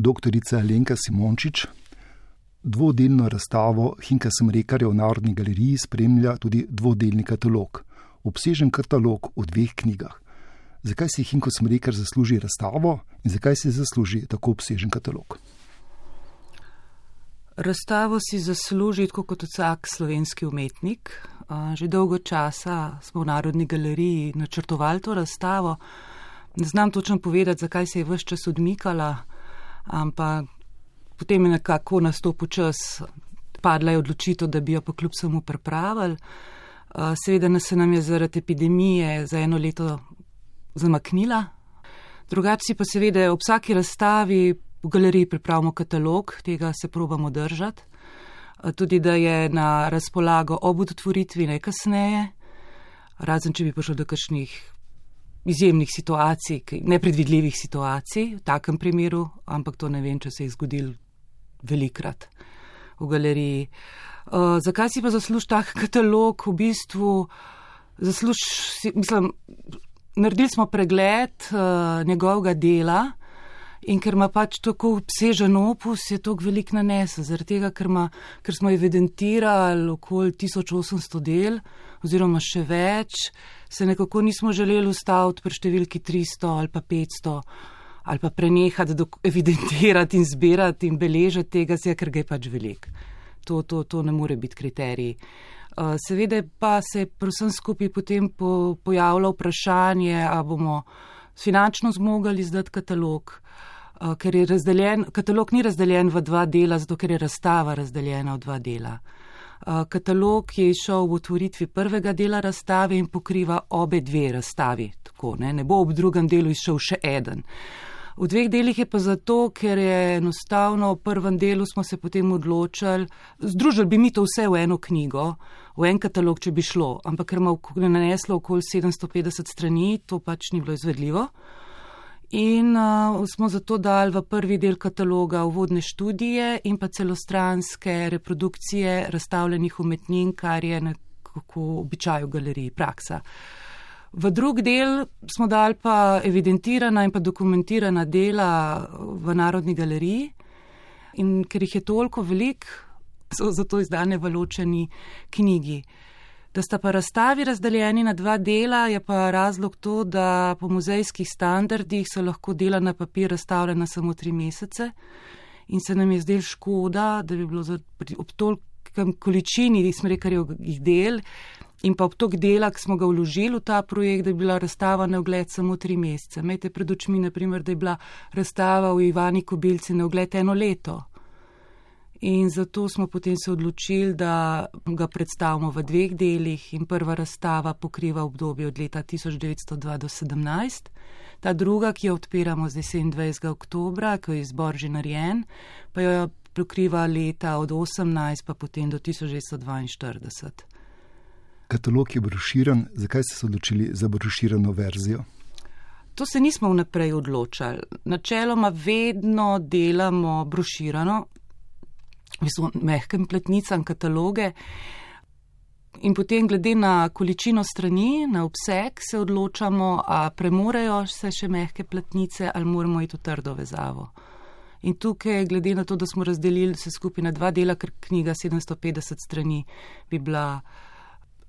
doktorica Lenka Simončič. Dvodelno razstavo Hinka Smrekarja v Narodni galeriji spremlja tudi dvodelni katalog, obsežen katalog v dveh knjigah. Zakaj si Hinko Smrekar zasluži razstavo in zakaj si zasluži tako obsežen katalog? Razstavo si zasluži tako kot vsak slovenski umetnik. Že dolgo časa smo v Narodni galeriji načrtovali to razstavo. Ne znam točno povedati, zakaj se je vse čas odmikala, ampak potem je nekako nastopil čas, padla je odločitev, da bi jo pa kljub samo pripravili. Seveda nas se nam je zaradi epidemije za eno leto zamaknila. Drugače si pa seveda ob vsaki razstavi v galeriji pripravimo katalog, tega se probamo držati. Tudi da je na razpolago ob otvoritvi najkasneje, razen če bi prišlo do kakšnih izjemnih situacij, nepredvidljivih situacij v takem primeru, ampak to ne vem, če se je zgodil velikrat v galeriji. Uh, zakaj si pa zasluž tak katalog? V bistvu zasluž, mislim, naredili smo pregled uh, njegovega dela in ker ima pač tako obsežen opus, je to velik nanesel, zaradi tega, ker, ma, ker smo evidentirali okoli 1800 del oziroma še več, se nekako nismo želeli ustaviti pri številki 300 ali pa 500 ali pa prenehati evidentirati in zbirati in beležiti tega, ker ga je pač velik. To, to, to ne more biti kriterij. Uh, seveda pa se predvsem skupaj potem po, pojavlja vprašanje, a bomo finančno zmogali izdati katalog, uh, ker je razdeljen, katalog ni razdeljen v dva dela, zato ker je razstava razdeljena v dva dela. Uh, katalog je išel v otvoritvi prvega dela razstave in pokriva obe dve razstavi, tako ne, ne bo ob drugem delu išel še eden. V dveh delih je pa zato, ker je enostavno v prvem delu smo se potem odločili, združili bi mi to vse v eno knjigo, v en katalog, če bi šlo, ampak ker ima naneslo okoli 750 strani, to pač ni bilo izvedljivo. In uh, smo zato dali v prvi del kataloga uvodne študije in pa celostranske reprodukcije razstavljenih umetnin, kar je nekako običaj v galeriji praksa. Uh, V drug del smo dali pa evidentirana in pa dokumentirana dela v Narodni galeriji in ker jih je toliko velik, so zato izdane v ločeni knjigi. Da sta pa razstavi razdeljeni na dva dela, je pa razlog to, da po muzejskih standardih so lahko dela na papir razstavljena samo tri mesece in se nam je zdel škoda, da bi bilo ob tolkem količini, jih del, In pa ob tok dela, ki smo ga vložili v ta projekt, da je bila razstava na ogled samo tri mesece. Imejte pred očmi, naprimer, da je bila razstava v Ivani Kobilci na ogled eno leto. In zato smo potem se odločili, da ga predstavimo v dveh delih in prva razstava pokriva obdobje od leta 1902 do 17, ta druga, ki jo odpiramo zdaj 27. oktobra, ko je izbor že narejen, pa jo pokriva leta od 18 pa potem do 1942 katalog je broširan, zakaj ste se odločili za broširano verzijo? To se nismo vnaprej odločali. Načeloma vedno delamo broširano, mislim, mehkem pletnicam kataloge. In potem, glede na količino strani, na obseg, se odločamo, ali premorejo se še mehke platnice ali moramo iti v trdo vezavo. In tukaj, glede na to, da smo razdelili vse skupaj na dva dela, ker knjiga 750 strani bi bila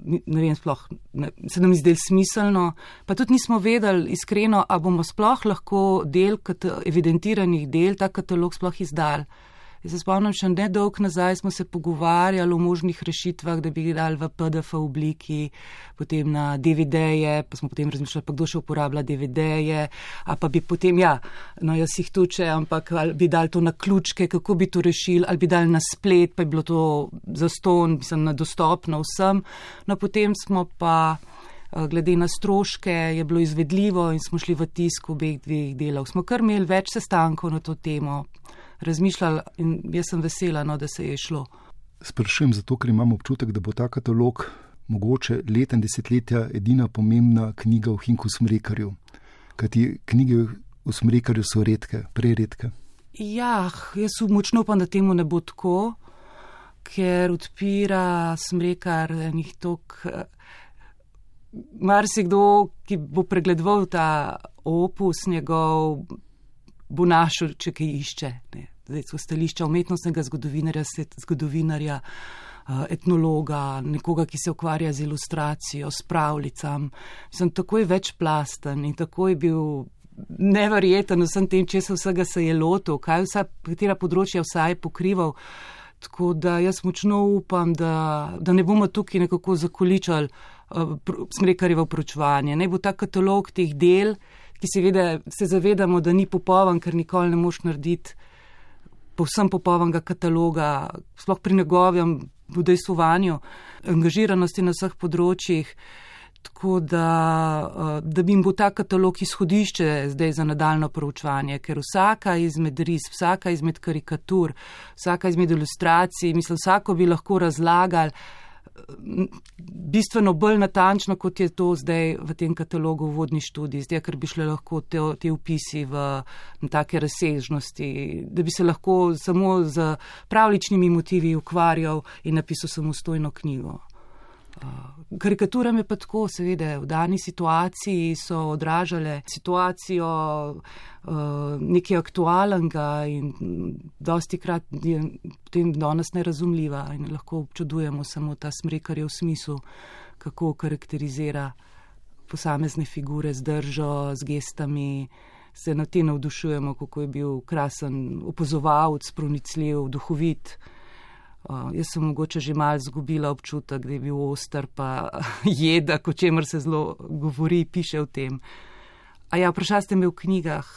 ne vem, sploh ne, se nam zdel smiselno, pa tudi nismo vedeli iskreno, a bomo sploh lahko del evidentiranih del, ta katalog sploh izdali. Jaz se spomnim, še ne dolg nazaj smo se pogovarjali o možnih rešitvah, da bi jih dali v PDF obliki, potem na DVD-je, pa smo potem razmišljali, pa kdo še uporablja DVD-je, a pa bi potem, ja, no jaz jih tuče, ampak ali bi dali to na ključke, kako bi to rešili, ali bi dali na splet, pa je bilo to zaston, mislim, na dostopno vsem. No potem smo pa. Eh, glede na stroške je bilo izvedljivo in smo šli v tisk obeh dveh delov. Smo kar imeli več sestankov na to temo, razmišljali in jaz sem vesela, no, da se je šlo. Sprašujem zato, ker imam občutek, da bo ta katalog mogoče leta in desetletja edina pomembna knjiga o Hinku Smrekarju. Kajti knjige o Smrekarju so redke, preredke. Ja, jaz močno upam, da temu ne bo tako, ker odpira Smrekar enih tok. Mar si kdo, ki bo pregledoval ta opus njegov, bo našel, če kaj išče. Ne. Stališča umetnostnega zgodovinarja, zgodovinarja, eh, etnologa, nekoga, ki se ukvarja z ilustracijo, s pravljicam. Sem takoj večplasten in takoj bil neverjeten vsem tem, če se vsega se je lotil, kaj vsa, katera področja vsaj pokrival. Tako da jaz močno upam, da, da ne bomo tukaj nekako zakoličali uh, smrekarjevo pročvanje. Ne bo ta katalog teh del, ki seveda se zavedamo, da ni popovan, ker nikoli ne moš narediti povsem popovanega kataloga, sploh pri njegovem vdejstvovanju, angažiranosti na vseh področjih. Tako da, eh, da bi jim bo ta katalog izhodišče zdaj za nadaljno proučevanje, ker vsaka izmed ris, vsaka izmed karikatur, vsaka izmed ilustracij, mislim, vsako bi lahko razlagal eh, bistveno bolj natančno, kot je to zdaj v tem katalogu vodni študij, zdaj, ker bi šle lahko te, te upisi v take razsežnosti, da bi se lahko samo z pravličnimi motivi ukvarjal in napisal samostojno knjigo. Karikaturam je pa tako, seveda, v dani situaciji so odražale situacijo uh, nekaj aktualnega in dosti krat je potem danes nerazumljiva in lahko občudujemo samo ta smrekarjev smisel, kako karakterizira posamezne figure z držo, z gestami, se na te navdušujemo, kako je bil krasen opozovalc, pronicljiv, duhovit. Uh, jaz sem mogoče že mal zgubila občutek, da je bil oster, pa jeda, o čemer se zelo govori, piše o tem. A ja, vprašali ste me v knjigah.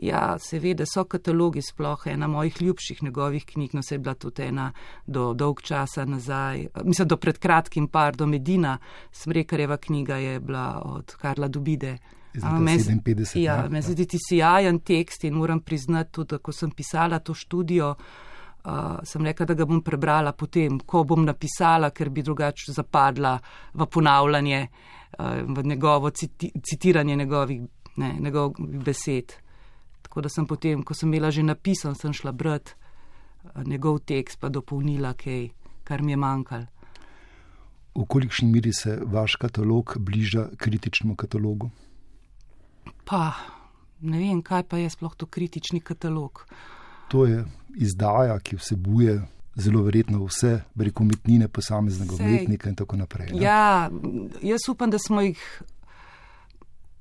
Ja, seveda so katalogi sploh ena mojih ljubših njegovih knjig, no se je bila tudi ena do dolg časa nazaj, mislim, do pred kratkim par, do Medina, Smrekarjeva knjiga je bila od Karla Dubide. Ja, meni se zdi ti sijajen tekst in moram priznati tudi, ko sem pisala to študijo, Uh, sem rekla, da ga bom prebrala potem, ko bom napisala, ker bi drugače zapadla v ponavljanje, uh, v njegovo citi citiranje njegovih, ne, njegovih besed. Tako da sem potem, ko sem imela že napisan, sem šla brati uh, njegov tekst, pa dopolnila kaj, kar mi je manjkalo. V kolikšni miri se vaš katalog bliža kritičnemu katalogu? Pa ne vem, kaj pa je sploh to kritični katalog. To je izdaja, ki vsebuje zelo verjetno vse brekomitnine posameznega umetnika in tako naprej. Ne? Ja, jaz upam, da smo jih.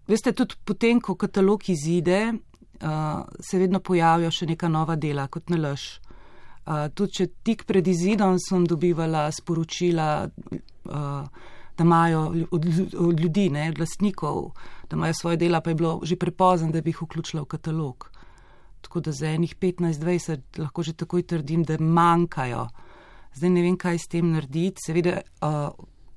Veste, tudi potem, ko katalog izide, uh, se vedno pojavijo še neka nova dela, kot nalaž. Uh, tudi če tik pred izidom sem dobivala sporočila, uh, da imajo od, od ljudi, ne, od lastnikov, da imajo svoje dela, pa je bilo že prepozno, da bi jih vključila v katalog. Tako da za enih 15-20 lahko že takoj trdim, da manjkajo. Zdaj ne vem, kaj s tem narediti. Seveda, uh,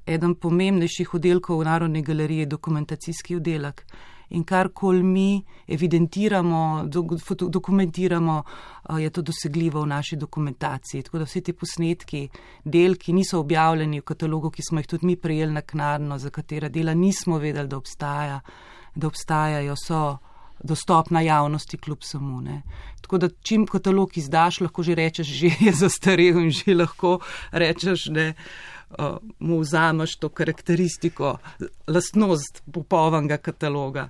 eden pomembnejših oddelkov v Narodni galeriji je dokumentacijski oddelek. In kar kol mi evidentiramo, do, foto, dokumentiramo, uh, je to dosegljivo v naši dokumentaciji. Tako da vsi ti posnetki, del, ki niso objavljeni v katalogu, ki smo jih tudi mi prejeli naknadno, za katera dela nismo vedeli, da, obstaja, da obstajajo, so dostopna javnosti, kljub samo. Ne. Tako da, čim katalog izdaš, lahko že rečeš, že je zastarel in že lahko rečeš, da uh, mu vzameš to karakteristiko, lastnost popolnega kataloga.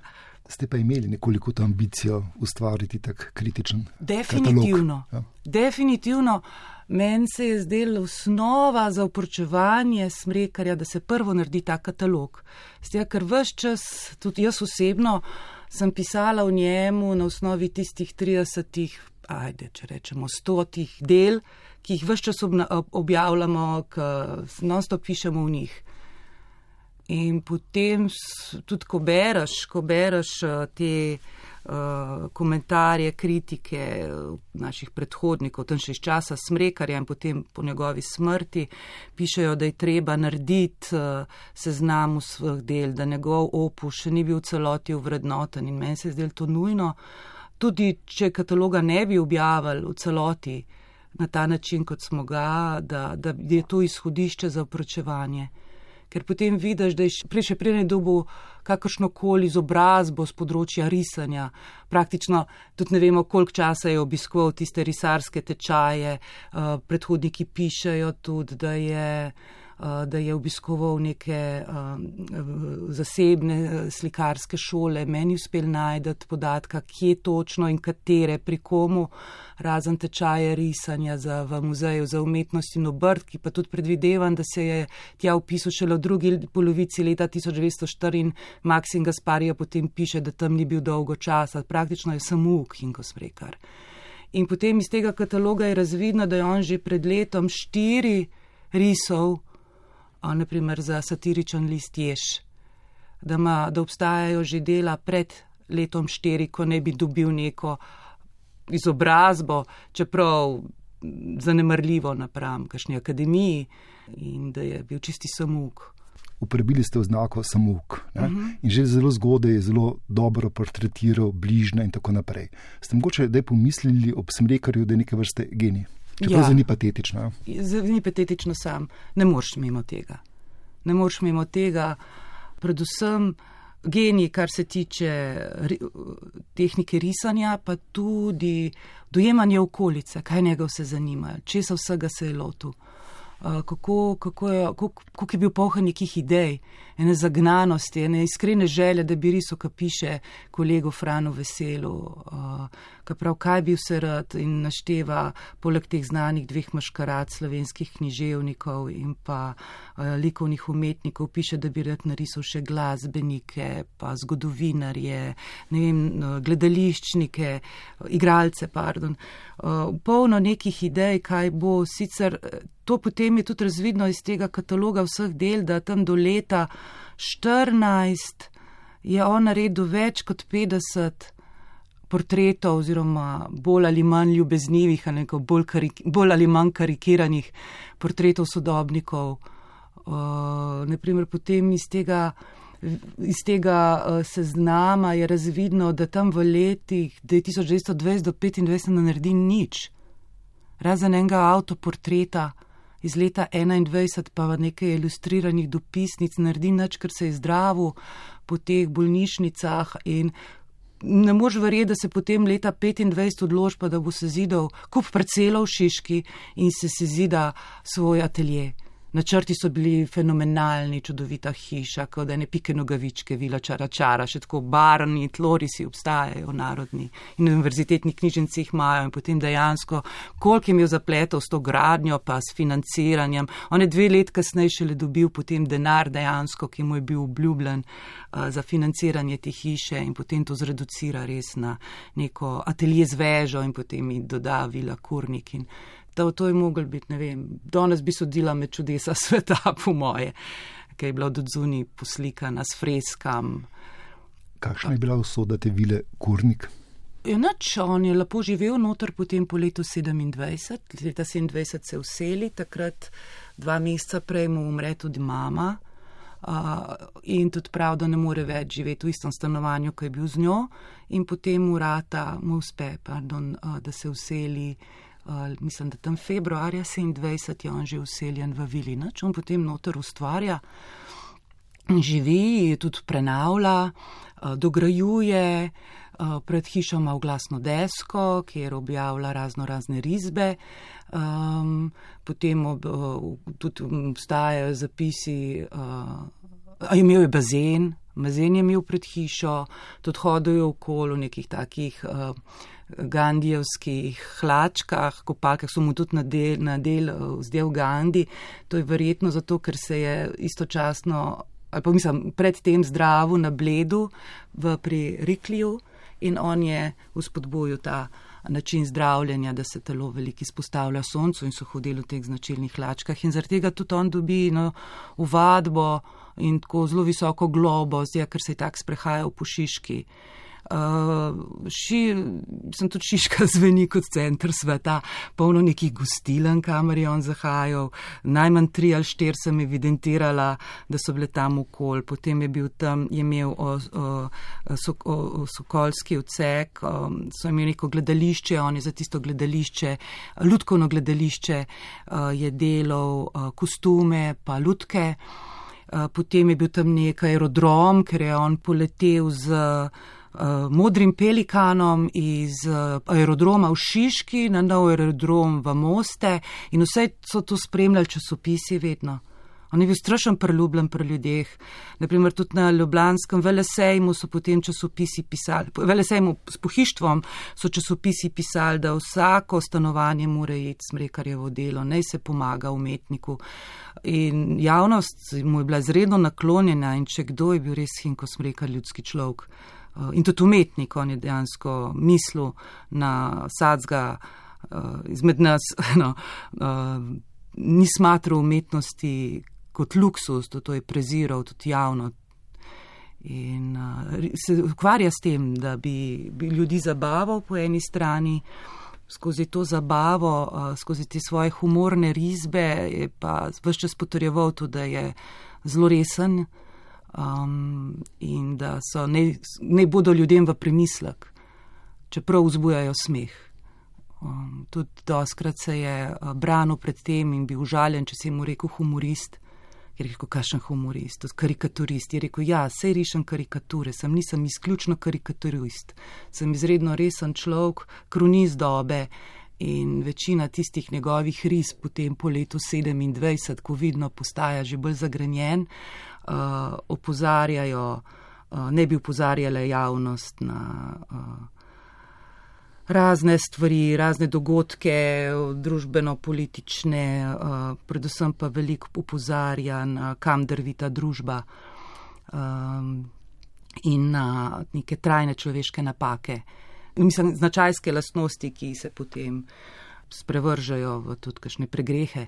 Ste pa imeli nekoliko to ambicijo ustvariti tak kritičen? Definitivno. Ja. Definitivno. Meni se je zdela osnova za uporčevanje smrekarja, da se prvo naredi ta katalog. Zdaj, ker vse čas, tudi jaz osebno, sem pisala v njemu na osnovi tistih 30, ajde, če rečemo, stotih del, ki jih vse čas objavljamo, non-stop pišemo v njih. In potem tudi, ko bereš, ko bereš eh, te. Eh, komentarje, kritike eh, naših predhodnikov, tam še iz časa smrekarja in potem po njegovi smrti, pišejo, da je treba narediti eh, seznam svojih del, da njegov opus še ni bil celoti uvrednoten in meni se je zdelo to nujno. Tudi, če kataloga ne bi objavili v celoti na ta način, kot smo ga, da, da je to izhodišče za opročevanje ker potem vidiš, da je prej še prej ne dobil kakršno koli izobrazbo z področja risanja. Praktično tudi ne vemo, koliko časa je obiskoval tiste risarske tečaje, uh, predhodniki pišejo tudi, da je da je obiskoval neke zasebne slikarske šole. Meni uspel najdeti podatka, kje točno in katere, pri komu, razen tečaje risanja za, v muzeju za umetnost in obrt, ki pa tudi predvidevam, da se je tja upisal šele v drugi polovici leta 1904 in Maksim Gasparija potem piše, da tam ni bil dolgo časa, praktično je samo uk in ko smrekar. In potem iz tega kataloga je razvidno, da je on že pred letom štiri risov, naprimer za satiričen list Jež, da, ma, da obstajajo že dela pred letom štiri, ko ne bi dobil neko izobrazbo, čeprav zanemrljivo napram kakšni akademiji in da je bil čisti samuk. Uporabili ste oznako samuk uh mhm. -huh. in že zelo zgodaj je zelo dobro portretiral bližnje in tako naprej. Ste mogoče, da je pomislili ob smrekarju, da je neke vrste genij? Čeprav ja. ni patetično. Ni patetično sam, ne moreš mimo tega. Ne moreš mimo tega, predvsem genij, kar se tiče tehnike risanja, pa tudi dojemanje okolice, kaj njega vse zanima, česa vsega se je lotil. Kako, kako, je, kako, kako je bil poln nekih idej, ene zagnanosti, ene iskrene želje, da bi risal, kar piše kolego Frano Veselu, uh, prav, kaj bi vse rad in našteva poleg teh znanih dveh maškarad slovenskih književnikov in pa uh, likovnih umetnikov, piše, da bi rad narisal še glasbenike, pa zgodovinarje, ne vem, gledališčnike, igralce, pardon. Uh, polno nekih idej, kaj bo sicer. To potem je tudi razvidno iz tega kataloga vseh del, da tam do leta 14 je on naredil več kot 50 portretov oziroma bolj ali manj ljubeznivih, ali bolj, bolj ali manj karikiranih portretov sodobnikov. Uh, naprimer, potem iz tega, iz tega uh, seznama je razvidno, da tam v letih 1920 do 1925 ne naredi nič. Razen enega avtoportreta, iz leta 21 pa nekaj ilustriranih dopisnic naredi nič, ker se je zdravo po teh bolnišnicah in ne mož verjeti, da se potem leta 25 odloži pa, da bo se zidal kup parcelov v Šiški in se se zida svoj atelje. Načrti so bili fenomenalni, čudovita hiša, kot da ne pike nogavičke, vila čara čara, še tako barni, tlorisi obstajajo, narodni in univerzitetni knjižnici jih imajo in potem dejansko, koliko je imel zapletov s to gradnjo, pa s financiranjem. On je dve let kasneje šele dobil potem denar dejansko, ki mu je bil obljubljen uh, za financiranje te hiše in potem to zreducira res na neko atelje z vežo in potem mi doda vila kurnik in da to je mogel biti, ne vem, danes bi sodila med čudesa sveta, po moje, ki je bila od zunaj poslikana s freskam. Kakšna je bila usoda te vile Kurnik? Enač, on je lepo živel noter potem po letu 27, leta 27 se vseli, takrat dva meseca prej mu umre tudi mama. Uh, in tudi prav, da ne more več živeti v istem stanovanju, ki je bil z njo, in potem urata mu uspe, pardon, uh, da se vseli uh, mislim, da tam februarja 27 je on že useljen v Vilinač, on potem noter ustvarja, živi, tudi prenavlja, dograjuje, pred hišo ima glasno desko, kjer objavlja razno razne risbe, um, potem ob, tudi obstajajo zapisi, uh, imel je bazen, bazen je imel pred hišo, tudi hodil je okolo nekih takih uh, gandijevskih hlačkah, kopalkah so mu tudi nadel, nadel vzdel Gandhi. To je verjetno zato, ker se je istočasno, ali pa mislim, predtem zdravu na bledu v pri Rikliju in on je uspodbojil ta način zdravljenja, da se telo veliki spostavlja soncu in so hodili v teh značilnih hlačkah in zaradi tega tudi on dobi no, uvadbo in tako zelo visoko globo, zdaj, ker se je tak sprehajal po Šiški. Uh, ši, sem tudi Šiška zveni kot center sveta, polno nekih gostilen, kamor je on zahajal. Najmanj tri ali štiri sem evidentirala, da so bile tam okol. Potem je bil tam, je imel o, o, so, o, o Sokolski odsek, o, so imeli neko gledališče, on je za tisto gledališče, ljudkovno gledališče, o, je delal o, kostume pa ljudke. Potem je bil tam nek aerodrom, ker je on poletel z uh, modrim pelikanom iz uh, aerodroma v Šiški na nov aerodrom v Moste in vse so to spremljali časopisi vedno. On je bil strašen priljubljen pri ljudeh. Naprimer, tudi na Ljubljanskem velesejmu so potem časopisi pisali, velesejmu s pohištvom so časopisi pisali, da vsako stanovanje mora iti smrekarjevo delo, naj se pomaga umetniku. In javnost mu je bila izredno naklonjena in če kdo je bil res hinko smrekar ljudski človek. Eh, in tudi umetnik, on je dejansko mislil na sadzga uh, izmed nas, no, uh, ni smatral umetnosti kot luksus, to, to je preziral tudi javno. In uh, se ukvarja s tem, da bi, bi ljudi zabaval po eni strani, skozi to zabavo, uh, skozi te svoje humorne risbe, je pa vse čas potrjeval tudi, da je zelo resen um, in da so ne, ne bodo ljudem v premislek, čeprav vzbujajo smeh. Um, tudi doskrat se je uh, branil pred tem in bil užaljen, če si mu rekel humorist. Je rekel, kakšen humorist, karikaturist. Je rekel, ja, sej rišem karikature, sem nisem izključno karikaturist, sem izredno resen človek, kroniz dobe in večina tistih njegovih ris potem po letu 27, ko vidno postaja že bolj zagrenjen, uh, opozarjajo, uh, ne bi upozarjale javnost na uh, razne stvari, razne dogodke, družbeno-politične, uh, predvsem pa veliko upozarja na kam drvita družba um, in na neke trajne človeške napake. Mislim, značajske lastnosti, ki se potem sprevržajo v tudi kakšne pregrehe.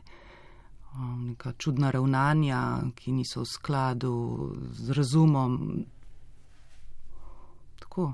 Um, neka čudna ravnanja, ki niso v skladu z razumom. Tako.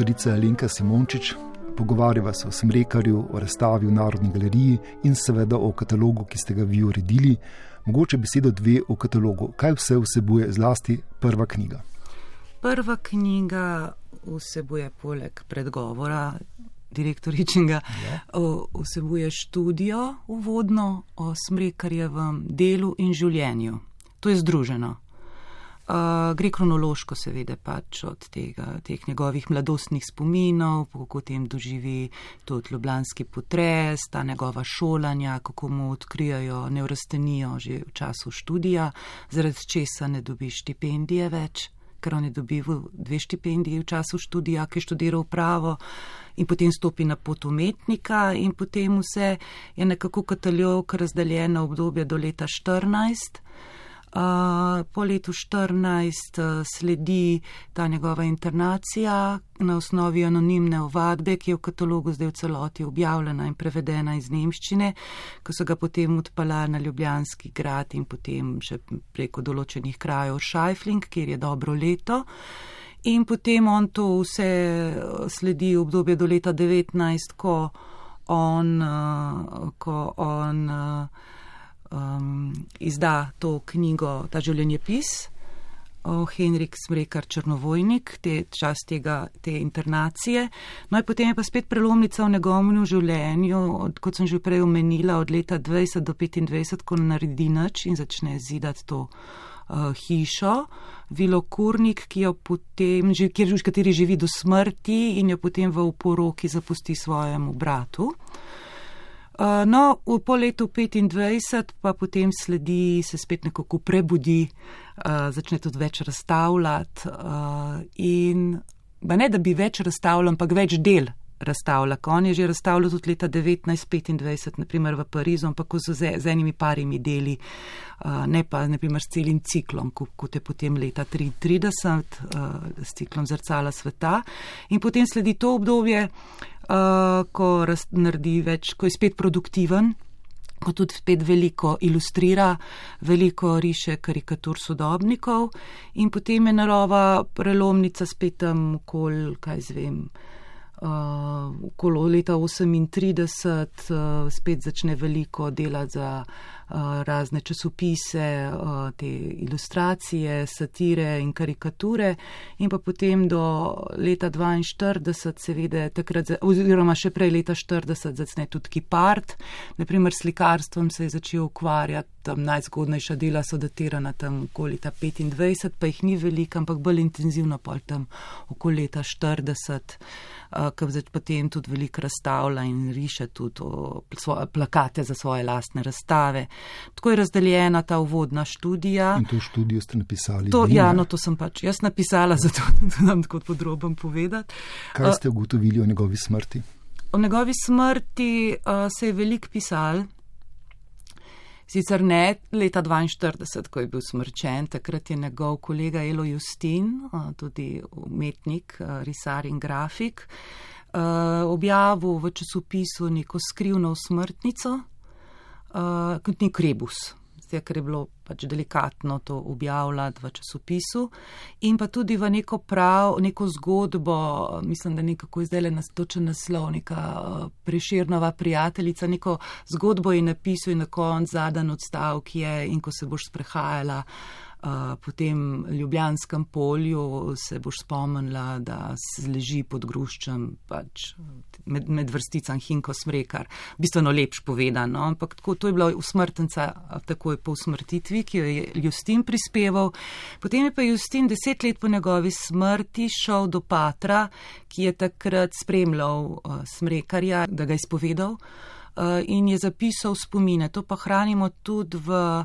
Doktorica Alenka Simončič. Pogovarjava se o Smrekarju, o razstavi v Narodni galeriji in seveda o katalogu, ki ste ga vi uredili. Mogoče besedo dve o katalogu. Kaj vse vsebuje zlasti prva knjiga? Prva knjiga vsebuje poleg predgovora direktoričnega, ja. vsebuje študijo uvodno o Smrekarjevem delu in življenju. To je združeno. Uh, gre kronološko, seveda, pač od tega, teh njegovih mladostnih spominov, kako tem doživi tudi ljubljanski potres, ta njegova šolanja, kako mu odkrijajo nevrstenijo že v času študija, zaradi česa ne dobi štipendije več, ker on je dobil dve štipendije v času študija, ki je študiral pravo in potem stopi na pot umetnika in potem vse je nekako katalog razdeljeno obdobje do leta 14. Uh, po letu 14 uh, sledi ta njegova internacija na osnovi anonimne ovadbe, ki je v katalogu zdaj v celoti objavljena in prevedena iz nemščine, ko so ga potem odpala na Ljubljanski grad in potem še preko določenih krajev Šajfling, kjer je dobro leto. In potem on to vse sledi obdobje do leta 19, ko on, uh, ko on um, izda to knjigo, ta življenjepis. O Henrik Smrekar Črnovojnik, te čas tega, te internacije. No in potem je pa spet prelomnica v njegovem življenju, od, kot sem že prej omenila, od leta 20 do 25, ko naredi nič in začne zidati to uh, hišo, Vilo Kurnik, ki jo potem, kjer, v kateri živi do smrti in jo potem v uporoki zapusti svojemu bratu. Uh, no, v pol letu 25 pa potem sledi, se spet nekako prebudi, uh, začne tudi več razstavljati uh, in ne, da bi več razstavljal, ampak več del razstavlja. On je že razstavljal tudi leta 1925, naprimer v Parizu, ampak z, z enimi parimi deli, uh, ne pa naprimer s celim ciklom, kot je potem leta 33 uh, s ciklom zrcala sveta. In potem sledi to obdobje, uh, ko naredi več, ko je spet produktiven, ko tudi spet veliko ilustrira, veliko riše karikatur sodobnikov in potem je narova prelomnica spet tam okol, kaj zvem. Okolo leta 38 uh, spet začne veliko delati za razne časopise, eh, te ilustracije, satire in karikature in pa potem do leta 42, seveda takrat, oziroma še prej leta 40, začne tudi kipart, naprimer slikarstvom se je začel ukvarjati, tam najzgodnejša dela so datirana tam okoli leta 25, pa jih ni veliko, ampak bolj intenzivno pa tam okoli leta 40. Uh, ki zdaj potem tudi veliko razstavlja in riše tudi svoje plakate za svoje lastne razstave. Tako je razdeljena ta uvodna študija. In to študijo ste napisali? To, ja, no, to sem pač jaz napisala, zato da nam tako podroben povedati. Kaj ste ugotovili o njegovi smrti? O njegovi smrti uh, se je veliko pisal. Sicer ne leta 42, ko je bil smrčen, takrat je njegov kolega Elo Justin, tudi umetnik, risar in grafik, objavil v časopisu neko skrivno smrtnico, kot nek rebus, zdaj, ker je bilo pač delikatno to objavljati v časopisu. In pa tudi v neko prav, neko zgodbo, mislim, da nekako zdaj le nastočen naslov, neka preširnova prijateljica, neko zgodbo je napisal in na koncu zadan odstavek je in ko se boš sprehajala po tem ljubljanskem polju se boš spomnila, da leži pod gruščem pač med, med vrsticam Hinko Smrekar. Bistveno lepš povedano, ampak tako, to je bila usmrtenca takoj po usmrtitvi, ki jo je Justin prispeval. Potem je pa Justin deset let po njegovi smrti šel do Patra, ki je takrat spremljal uh, Smrekarja, da ga je izpovedal uh, in je zapisal spomine. To pa hranimo tudi v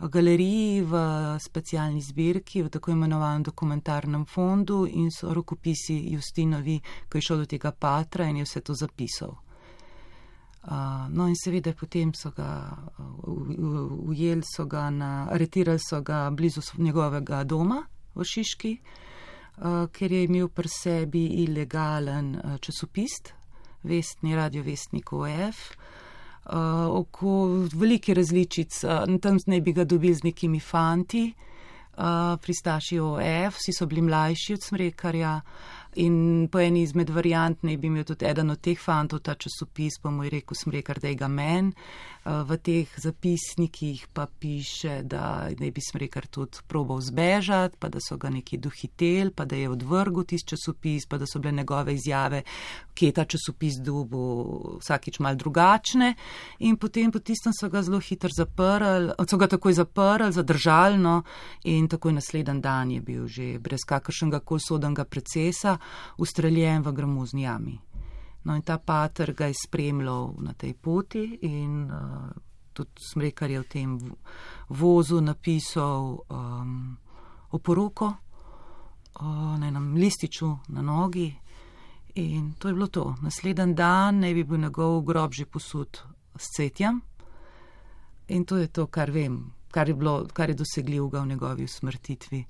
galeriji, v specialni zbirki, v tako imenovanem dokumentarnem fondu in so rokopisi Justinovi, ko je šel do tega patra in je vse to zapisal. Uh, no in seveda potem so ga uh, ujeli, so ga na, aretirali so ga blizu njegovega doma v Šiški, uh, ker je imel pri sebi ilegalen uh, časopis, vestni radiovestnik OF. Uh, oko velike različic, uh, tam naj bi ga dobili z nekimi fanti, uh, pristaši OF, vsi so bili mlajši od smrekarja in po eni izmed variant naj bi imel tudi eden od teh fantov ta časopis, pa mu je rekel smrekar, da je ga men. Uh, v teh zapisnikih pa piše, da ne bi smrekar tudi probal zbežati, pa da so ga neki dohitel, pa da je odvrgel tisti časopis, pa da so bile njegove izjave, ki je ta časopis dubu vsakič mal drugačne. In potem po tistem so ga zelo hitro zaprli, so ga takoj zaprli, zadržalno in takoj naslednji dan je bil že brez kakršnega kol sodnega procesa ustreljen v gramozni jami. No in ta pater ga je spremljal na tej poti in uh, tudi smrekar je v tem vozu napisal um, oporoko uh, na enem lističu na nogi in to je bilo to. Naslednji dan ne bi bil njegov grob že posud s cetjem in to je to, kar vem. kar je, bilo, kar je dosegljivega v njegovi smrtitvi.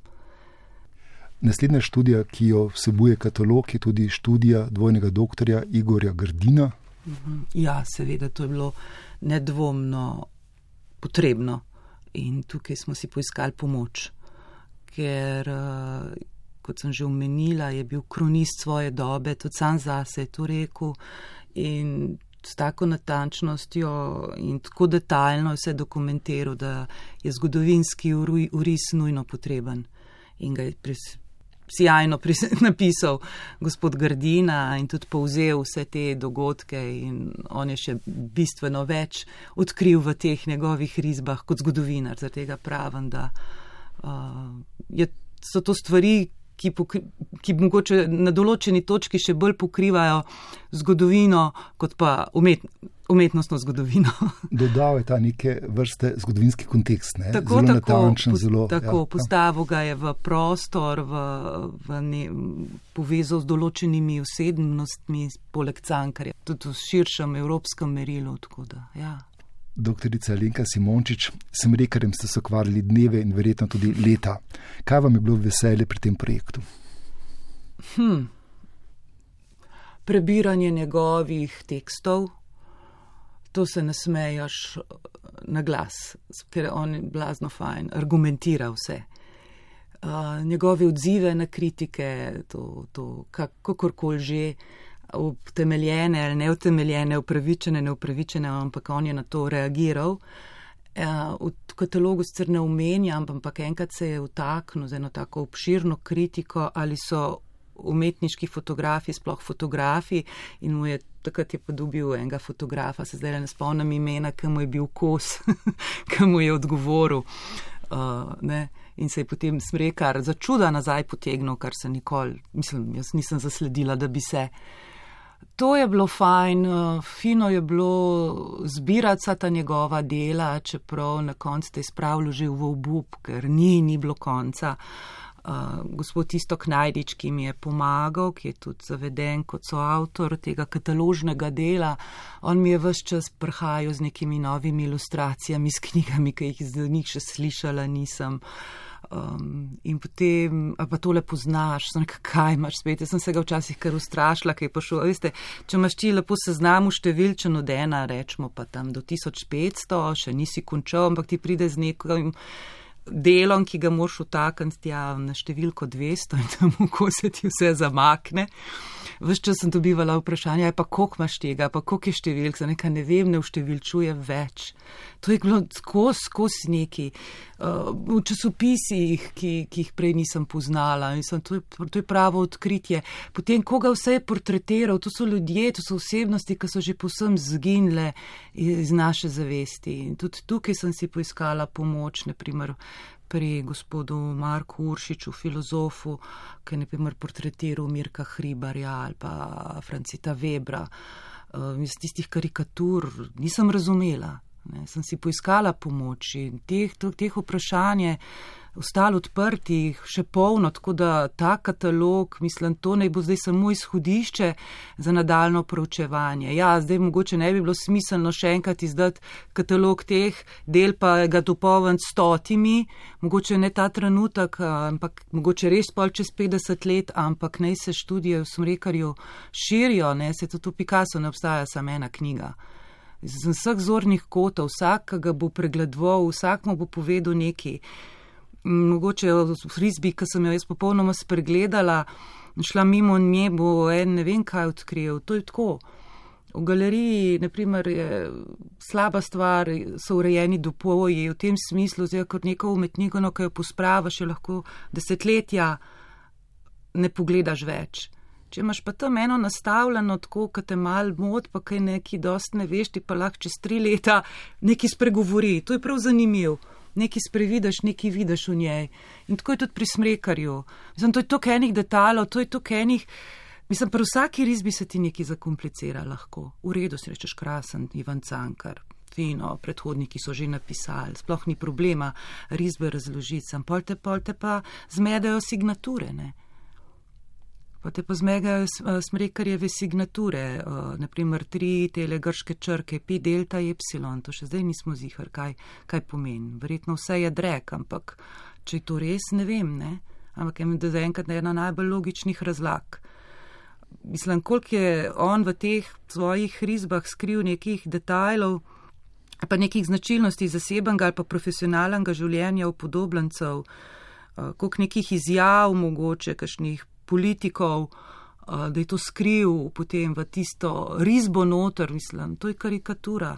Naslednja študija, ki jo vsebuje katalog, je tudi študija dvojnega doktorja Igorja Grdina. Mhm. Ja, seveda, to je bilo nedvomno potrebno in tukaj smo si poiskali pomoč, ker, eh, kot sem že omenila, je bil kronist svoje dobe, tudi sam zase je to rekel in s tako natančnostjo in tako detaljno vse dokumentiral, da je zgodovinski uris nujno potreben in ga je sjajno napisal gospod Gardina in tudi povzel vse te dogodke in on je še bistveno več odkril v teh njegovih risbah kot zgodovinar. Zato pravim, da uh, je, so to stvari, ki, pokri, ki mogoče na določeni točki še bolj pokrivajo zgodovino kot pa umetnost umetnostno zgodovino. Dodal je ta neke vrste zgodovinski kontekst. Ne? Tako, zelo tako, natančen, zelo, tako ja, postavil ga je v prostor, v, v ne, povezal z določenimi osebnostmi, poleg cankarja, tudi v širšem evropskem merilu. Da, ja. Doktorica Lenka Simončič, sem rekarjem ste se ukvarjali dneve in verjetno tudi leta. Kaj vam je bilo veselje pri tem projektu? Hm. Prebiranje njegovih tekstov, to se ne smeješ eh, na glas, ker on je blazno fajn, argumentira vse. Uh, njegove odzive na kritike, to, to kakorkoli že, utemeljene ali neutemeljene, upravičene, neupravičene, ampak on je na to reagiral. Uh, v katalogu sicer ne omenjam, ampak enkrat se je vtaknil z eno tako obširno kritiko, ali so umetniški fotografi, sploh fotografi, in mu je takrat je pa dobil enega fotografa, se zdaj ne spomnim imena, ki mu je bil kos, ki mu je odgovoril. Uh, in se je potem smrekar za čuda nazaj potegnil, kar se nikoli, mislim, jaz nisem zasledila, da bi se. To je bilo fajn, uh, fino je bilo zbirati ta njegova dela, čeprav na koncu te je spravil že v obup, ker ni, ni bilo konca. Uh, uh, gospod Istok Najdič, ki mi je pomagal, ki je tudi zaveden kot soavtor tega kataložnega dela. On mi je vse čas prihajal z nekimi novimi ilustracijami, s knjigami, ki jih zdaj njih še slišala nisem. Um, in potem, a pa tole poznaš, rekel, kaj imaš spet. Jaz sem se ga včasih kar ustrašila, kaj je pošel. Veste, če imaš ti lepo seznam številčen od ena, rečemo pa tam do 1500, še nisi končal, ampak ti pride z nekim delom, ki ga moš utakniti ja, na številko 200 in tam ko se ti vse zamakne. Ves čas sem dobivala vprašanje, pa koliko imaš tega, pa koliko je številk, za nekaj ne vem, ne vštevilčuje več. To je bilo skozi, skozi neki uh, v časopisih, ki, ki jih prej nisem poznala. Mislim, to, je, to je pravo odkritje. Potem, koga vse je portretiral, to so ljudje, to so osebnosti, ki so že posem zginile iz naše zavesti. In tudi tukaj sem si poiskala pomoč, naprimer pri gospodu Marku Uršiču, filozofu, ki je naprimer portretiral Mirka Hribarja ali pa Francita Webra. Uh, iz tistih karikatur nisem razumela, ne, sem si poiskala pomoč in teh, teh vprašanj je ostalo odprtih, še polno, tako da ta katalog, mislim, to naj bo zdaj samo izhodišče za nadaljno proučevanje. Ja, zdaj mogoče ne bi bilo smiselno še enkrat izdati katalog teh del, pa ga dopolniti stotimi, mogoče ne ta trenutek, ampak mogoče res pol čez 50 let, ampak naj se študije v smrekarju širijo, ne, se tudi v Picasso ne obstaja samo ena knjiga. Z vseh zornih kotov, vsak ga bo pregledoval, vsak mu bo povedal nekaj mogoče v frizbi, ki sem jo jaz popolnoma spregledala, šla mimo nje, bo en ne vem kaj odkril. To je tako. V galeriji, naprimer, je slaba stvar, so urejeni dopoji v tem smislu, zdaj kot neko umetniko, no, ki jo pospravaš, lahko desetletja ne pogledaš več. Če imaš pa tam eno nastavljeno tako, kot te mal mod, pa kaj neki dost ne veš, ti pa lahko čez tri leta neki spregovori. To je prav zanimivo nekaj sprevidaš, nekaj vidiš v njej. In tako je tudi pri smrekarju. Mislim, to je toliko enih detaljev, to je toliko enih. Mislim, pri vsaki risbi se ti nekaj zakomplicira lahko. V redu si rečeš krasen, Ivan Cankar. Fino, predhodniki so že napisali, sploh ni problema risbe razložiti, sem polte, polte pa zmedajo signature. Ne? Pa te pa zmegajo smrekarjeve signature, naprimer tri tele grške črke, pi delta epsilon, to še zdaj nismo zihar, kaj, kaj pomeni. Verjetno vse je drek, ampak če je to res, ne vem, ne. Ampak je mi da zaenkrat ena najbolj logičnih razlag. Mislim, koliko je on v teh svojih risbah skril nekih detajlov, pa nekih značilnosti zasebnega ali pa profesionalnega življenja upodobljencev, koliko nekih izjav mogoče, kakšnih politikov, da je to skril potem v tisto risbo noter, mislim, to je karikatura,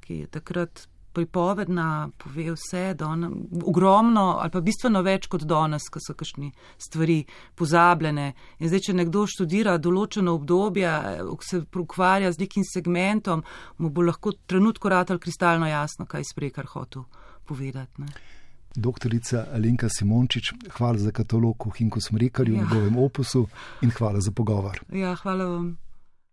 ki je takrat pripovedna, pove vse, don, ogromno ali pa bistveno več kot danes, ko so kakšni stvari pozabljene. In zdaj, če nekdo študira določeno obdobje, se ukvarja z nekim segmentom, mu bo lahko trenutko ratal kristalno jasno, kaj sprekar hotel povedati. Ne. Doktorica Alenka Simončič, hvala za katalog v Hinku Smrekarju, ja. njegovem opusu in hvala za pogovor. Ja, hvala vam.